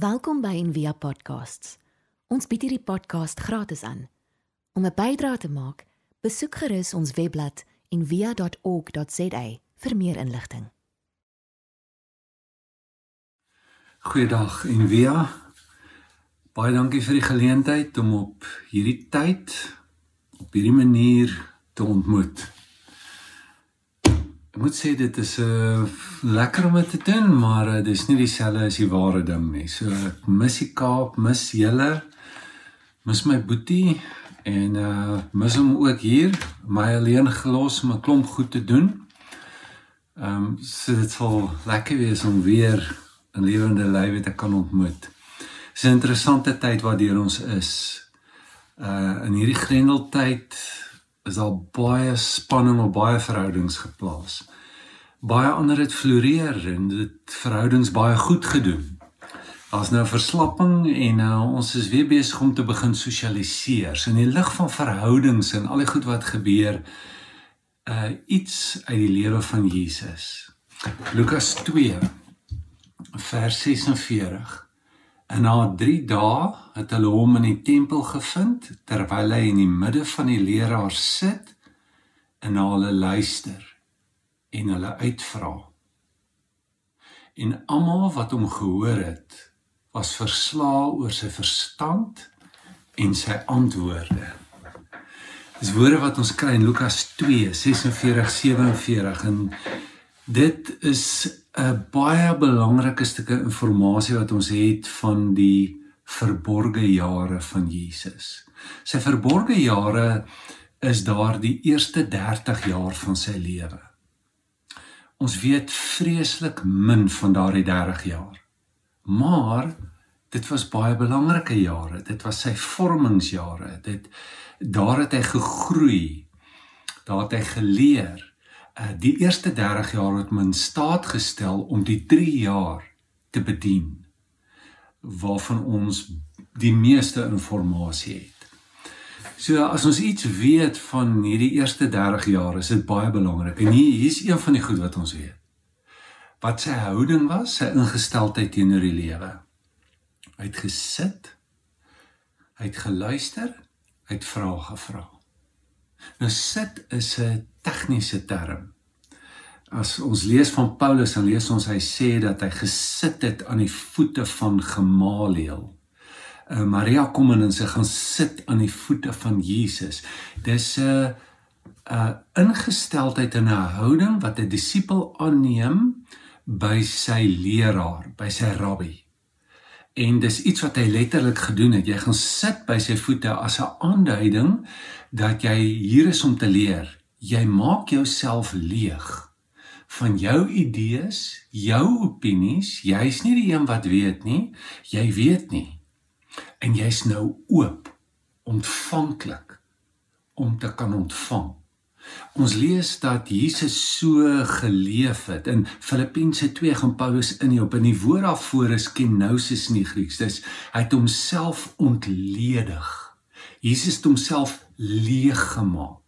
Welkom by Envia Podcasts. Ons bied hierdie podcast gratis aan. Om 'n bydrae te maak, besoek gerus ons webblad en via.org.za vir meer inligting. Goeiedag en via. Baie dankie vir die geleentheid om op hierdie tyd op hierdie manier te ontmoet. Ek moet sê dit is 'n uh, lekker om te doen, maar uh, dis nie dieselfde as die ware ding nie. So ek mis die Kaap, mis julle, mis my boetie en uh mis hom ook hier my alleen gelos om 'n klomp goed te doen. Ehm um, so dit sal lekker wees om weer 'n lewende lywe te kan ontmoet. Dis 'n interessante tyd waardeur ons is. Uh in hierdie grendeltyd is al baie spanning op baie verhoudings geplaas. Baie ander het floreer en dit verhoudings baie goed gedoen. Daar's nou verslapping en uh, ons is weer besig om te begin sosialiseer. So in die lig van verhoudings en al die goed wat gebeur, uh iets uit die lewe van Jesus. Lukas 2 vers 46. En na 3 dae het hulle hom in die tempel gevind terwyl hy in die midde van die leraars sit en na hulle luister en hulle uitvra. En almal wat hom gehoor het, was verslae oor sy verstand en sy antwoorde. Dis woorde wat ons kry in Lukas 2:46-47 en dit is 'n baie belangrike stukkie inligting wat ons het van die verborgde jare van Jesus. Sy verborgde jare is daar die eerste 30 jaar van sy lewe. Ons weet vreeslik min van daardie 30 jaar. Maar dit was baie belangrike jare. Dit was sy vormingsjare. Dit daar het hy gegroei. Daar het hy geleer. Uh die eerste 30 jaar het hom in staat gestel om die 3 jaar te bedien waarvan ons die meeste inligting het. So as ons iets weet van hierdie eerste 30 jaar, is dit baie belangrik. En hier hier's een van die goed wat ons weet wat sy houding was, sy ingesteldheid teenoor die lewe. Hy het gesit, hy het geluister, hy het vrae gevra. Nou sit is 'n tegniese term. As ons lees van Paulus, dan lees ons hy sê dat hy gesit het aan die voete van Gamaliel. Uh, Maria kom in en sy gaan sit aan die voete van Jesus. Dis 'n uh, 'n uh, ingesteldheid en 'n houding wat 'n disipel aanneem by sy leraar, by sy rabbi. En dis iets wat hy letterlik gedoen het. Jy gaan sit by sy voete as 'n aanduiding dat jy hier is om te leer. Jy maak jouself leeg van jou idees, jou opinies. Jy's nie die een wat weet nie. Jy weet nie. En jy's nou oop, ontvanklik om te kan ontvang. Ons lees dat Jesus so geleef het. In Filippense 2 gaan Paulus in op in die woord daarvoor is kenosis in die Grieks. Dis hy het homself ontledig. Jesus het homself leeg gemaak.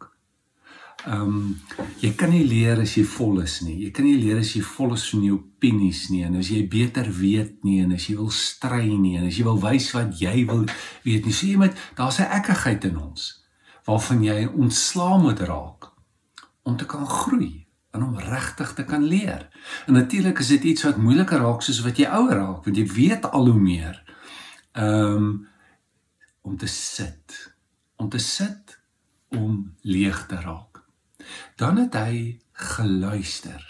Ehm um, jy kan nie leer as jy vol is nie. Jy kan nie leer as jy vol is van jou opinies nie en as jy beter weet nie en as jy wil stry nie en as jy wil wys wat jy wil weet nie. Sien jy met daar's 'n ekkigheid in ons waarvan jy ontslaa moet raak om te kan groei en om regtig te kan leer. En natuurlik is dit iets wat moeiliker raak soos wat jy ouer raak, want jy weet al hoe meer. Ehm um, om te sit, om te sit om leeg te raak. Dan het hy geluister.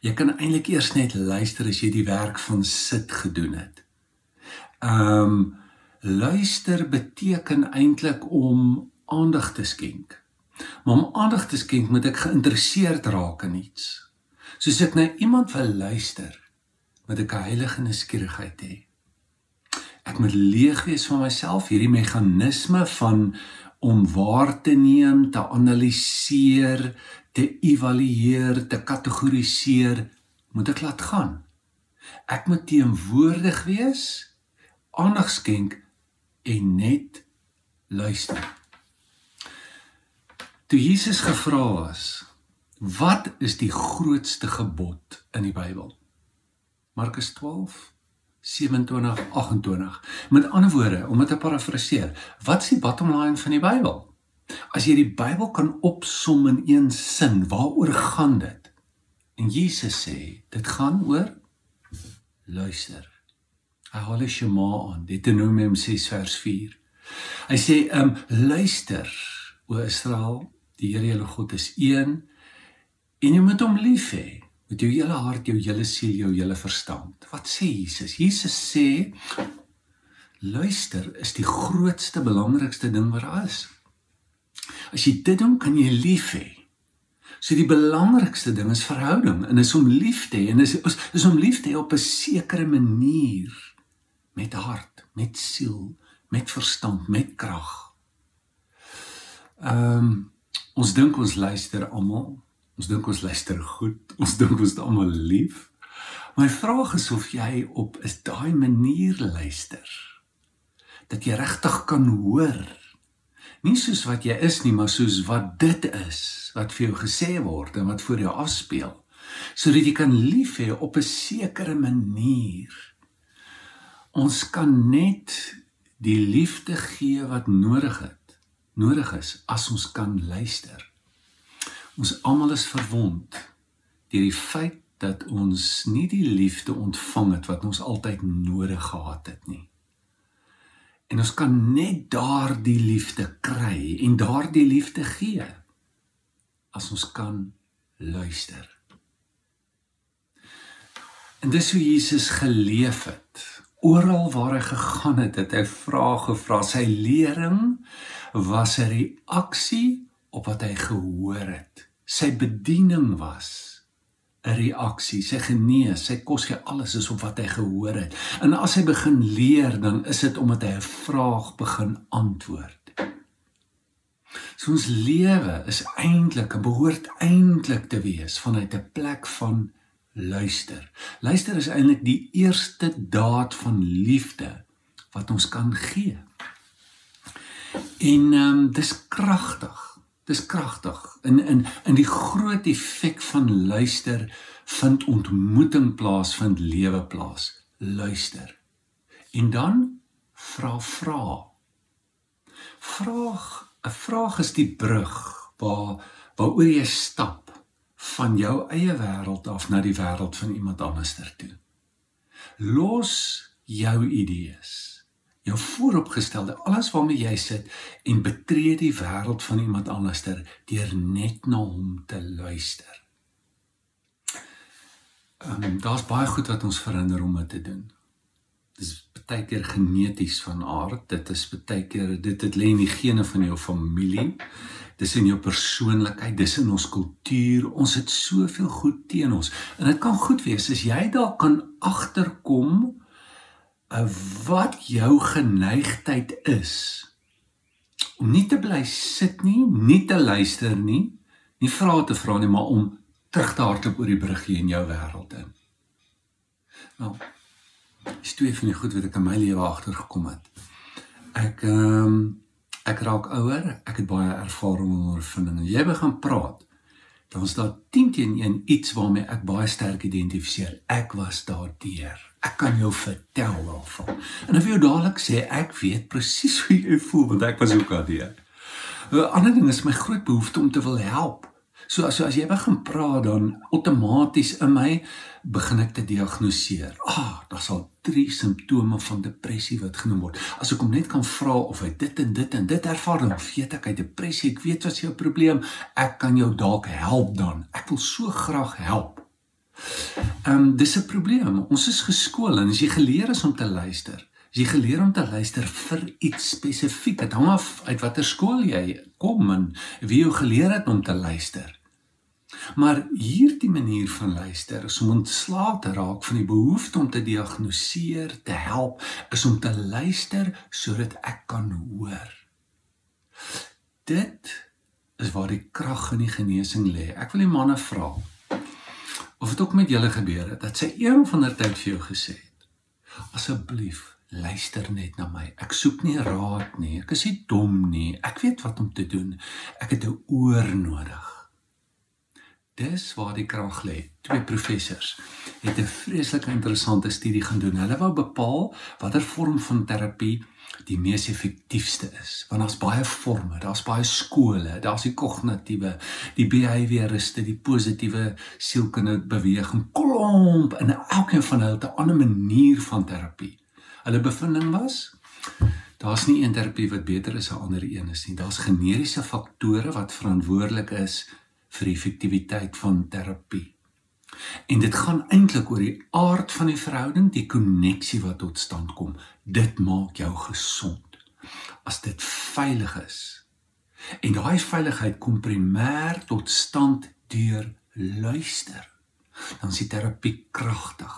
Jy kan eintlik eers net luister as jy die werk van sit gedoen het. Um, luister beteken eintlik om aandag te skenk. Maar om aandag te skenk, moet ek geïnteresseerd raak in iets. Soos ek na iemand wil luister, moet ek 'n heilige nuuskierigheid hê. Ek moet leeg wees van myself, hierdie meganisme van om waar te neem, te analiseer, te evalueer, te kategoriseer, moet ek laat gaan. Ek moet teenwoordig wees, aandag skenk en net luister. Toe Jesus gevra is, wat is die grootste gebod in die Bybel? Markus 12 27:28. Met ander woorde, om dit te parafraseer, wat is die bottom line van die Bybel? As jy die Bybel kan opsom in een sin, waaroor gaan dit? En Jesus sê, dit gaan oor luister. Hy haal die Shema aan, Deuteronomium 6 vers 4. Hy sê, "Um luister, o Israel, die Here jou God is een en jy moet hom lief hê met jou hele hart, jou hele siel, jou hele verstand." Wat sê Jesus? Jesus sê, "Luister is die grootste, belangrikste ding wat daar is." As jy dit doen, kan jy lief hê. So die belangrikste ding is verhouding en is om lief te hê en is is, is om lief te hê op 'n sekere manier met hart, met siel, met verstand, met krag. Ehm um, ons dink ons luister almal. Ons dink ons luister goed. Ons dink ons is almal lief. My vraag is of jy op is daai manier luister. Dat jy regtig kan hoor nie soos wat jy is nie, maar soos wat dit is wat vir jou gesê word en wat voor jou afspeel, sodat jy kan lief hê op 'n sekere manier. Ons kan net die liefde gee wat nodig het, nodig is as ons kan luister. Ons almal is verwond deur die feit dat ons nie die liefde ontvang het wat ons altyd nodig gehad het nie. En ons kan net daardie liefde kry en daardie liefde gee as ons kan luister. En dis hoe Jesus geleef het. Oral waar hy gegaan het, het hy vrae gevra. Sy lering was 'n reaksie op wat hy gehoor het. Sy bediening was 'n reaksie. Sy genees, sy kos gee alles is op wat hy gehoor het. En as hy begin leer, dan is dit omdat hy 'n vraag begin antwoord. So ons lewe is eintlik 'n behoort eintlik te wees vanuit 'n plek van luister. Luister is eintlik die eerste daad van liefde wat ons kan gee. En ehm um, dis kragtig. Dis kragtig. In in in die groot effek van luister vind ontmoeting plaas, vind lewe plaas. Luister. En dan vra vra. Vraag, 'n vraag is die brug waar waaroor jy stap van jou eie wêreld af na die wêreld van iemand anders toe. Los jou idees jou vooropgestelde alles waarmee jy sit en betree die wêreld van iemand anderster deur net na hom te luister. Ehm um, daar's baie goed wat ons verhinder om dit te doen. Dis baie keer geneties van aard. Dit is baie keer dit het lê in die gene van jou familie. Dis in jou persoonlikheid, dis in ons kultuur. Ons het soveel goed teen ons. En dit kan goed wees as jy daar kan agterkom wat jou geneigtheid is om nie te bly sit nie, nie te luister nie, nie vra te vra nie, maar om terug te hardloop oor die bruggie in jou wêreld in. Nou, dis twee van die goed wat ek in my lewe agtergekom het. Ek ehm um, ek raak ouer, ek het baie ervaring en ondervinding. Jy begin praat, dan is daar 10 teen 1 iets waarmee ek baie sterk identifiseer. Ek was daardeur. Ek kan jou vertel daarvan. En of jy dadelik sê ek weet presies hoe jy voel want ek was ook daardeur. 'n Ander ding is my groot behoefte om te wil help. So as as jy begin praat dan outomaties in my begin ek te diagnoseer. Ah, daar's al drie simptome van depressie wat genoem word. As ek hom net kan vra of hy dit en dit en dit ervaar, dan weet ek hy depressie, ek weet wat is jou probleem. Ek kan jou dalk help dan. Ek wil so graag help. Ehm um, dis 'n probleem. Ons is geskool en as jy geleer is om te luister, as jy geleer om te luister vir iets spesifiek, dit hang af uit watter skool jy kom en wie jou geleer het om te luister. Maar hierdie manier van luister is om ontslae te raak van die behoefte om te diagnoseer, te help, is om te luister sodat ek kan hoor. Dit is waar die krag in die genesing lê. Ek wil die manne vra, of dit ook met julle gebeur het dat sy een van der tyd vir jou gesê het asseblief luister net na my. Ek soek nie raad nie. Ek is nie dom nie. Ek weet wat om te doen. Ek het 'n oor nodig. Dis waar die krag lê. Twee professors het 'n vreeslike interessante studie gedoen. Hulle wou bepaal watter vorm van terapie die mees effektiefste is. Want daar's baie forme, daar's baie skole, daar's die kognitiewe, die behavioriste, die positiewe sielkundige beweging, klomp en elkeen van hulle het 'n ander manier van terapie. Hulle bevinding was daar's nie een terapie wat beter is as 'n ander een is nie. Daar's generiese faktore wat verantwoordelik is vir die effektiwiteit van terapie. En dit gaan eintlik oor die aard van die verhouding, die koneksie wat tot stand kom. Dit maak jou gesond. As dit veilig is. En daai veiligheid kom primêr tot stand deur luister. Dan is die terapie kragtig.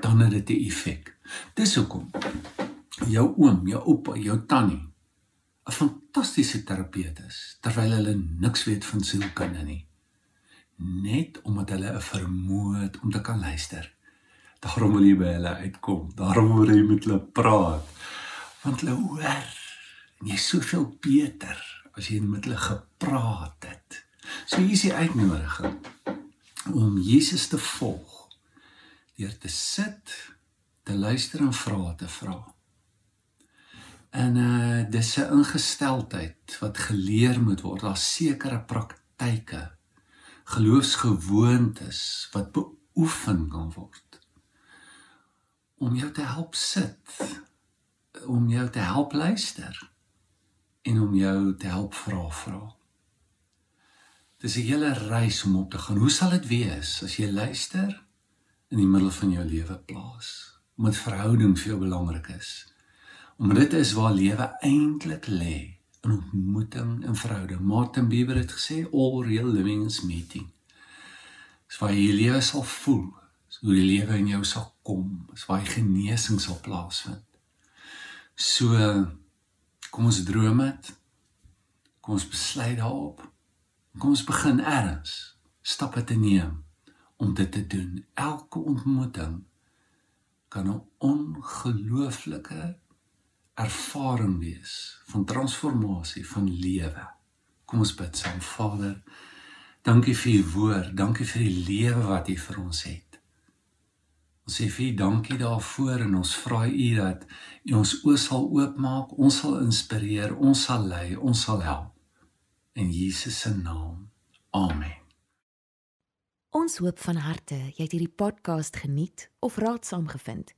Dan het dit 'n effek. Dis hoekom jou oom, jou oupa, jou tannie 'n fantastiese terapeut is terwyl hulle niks weet van sielkunde nie. Net omdat hulle 'n vermoë het om te kan luister. Daarom wil jy by hulle uitkom. Daarom wil jy met hulle praat. Want hulle hoor en jy's soveel beter as jy met hulle gepraat het. So hier is die uitnodiging om Jesus te volg deur te sit, te luister en vrae te vra. En uh dis 'n ingesteldheid wat geleer moet word. Daar's sekere praktyke, geloofsgewoontes wat beoefen kan word om jou te help sit, om jou te help luister en om jou te help vra vra. Dis 'n hele reis om op te gaan. Hoe sal dit wees as jy luister in die middel van jou lewe plaas? Omdat verhouding vir jou belangrik is. Om dit is waar lewe eintlik lê, in ontmoeting en verhouding. Martin Buber het gesê all real living is meeting. Dis waar jy lewe sal voel, hoe die lewe in jou sal kom, dis waar jy genesing sal plaasvind. So kom ons droom dit. Kom ons besluit daarop. Kom ons begin erns stappe te neem om dit te doen. Elke ontmoeting kan 'n ongelooflike ervaring wees van transformasie van lewe. Kom ons bid saam. Vader, dankie vir u woord, dankie vir die lewe wat u vir ons het. Ons sê vir u dankie daarvoor en ons vra u dat u ons oë sal oopmaak, ons sal inspireer, ons sal lei, ons sal help. In Jesus se naam. Amen. Ons hoop van harte jy het hierdie podcast geniet of raadsaam gevind.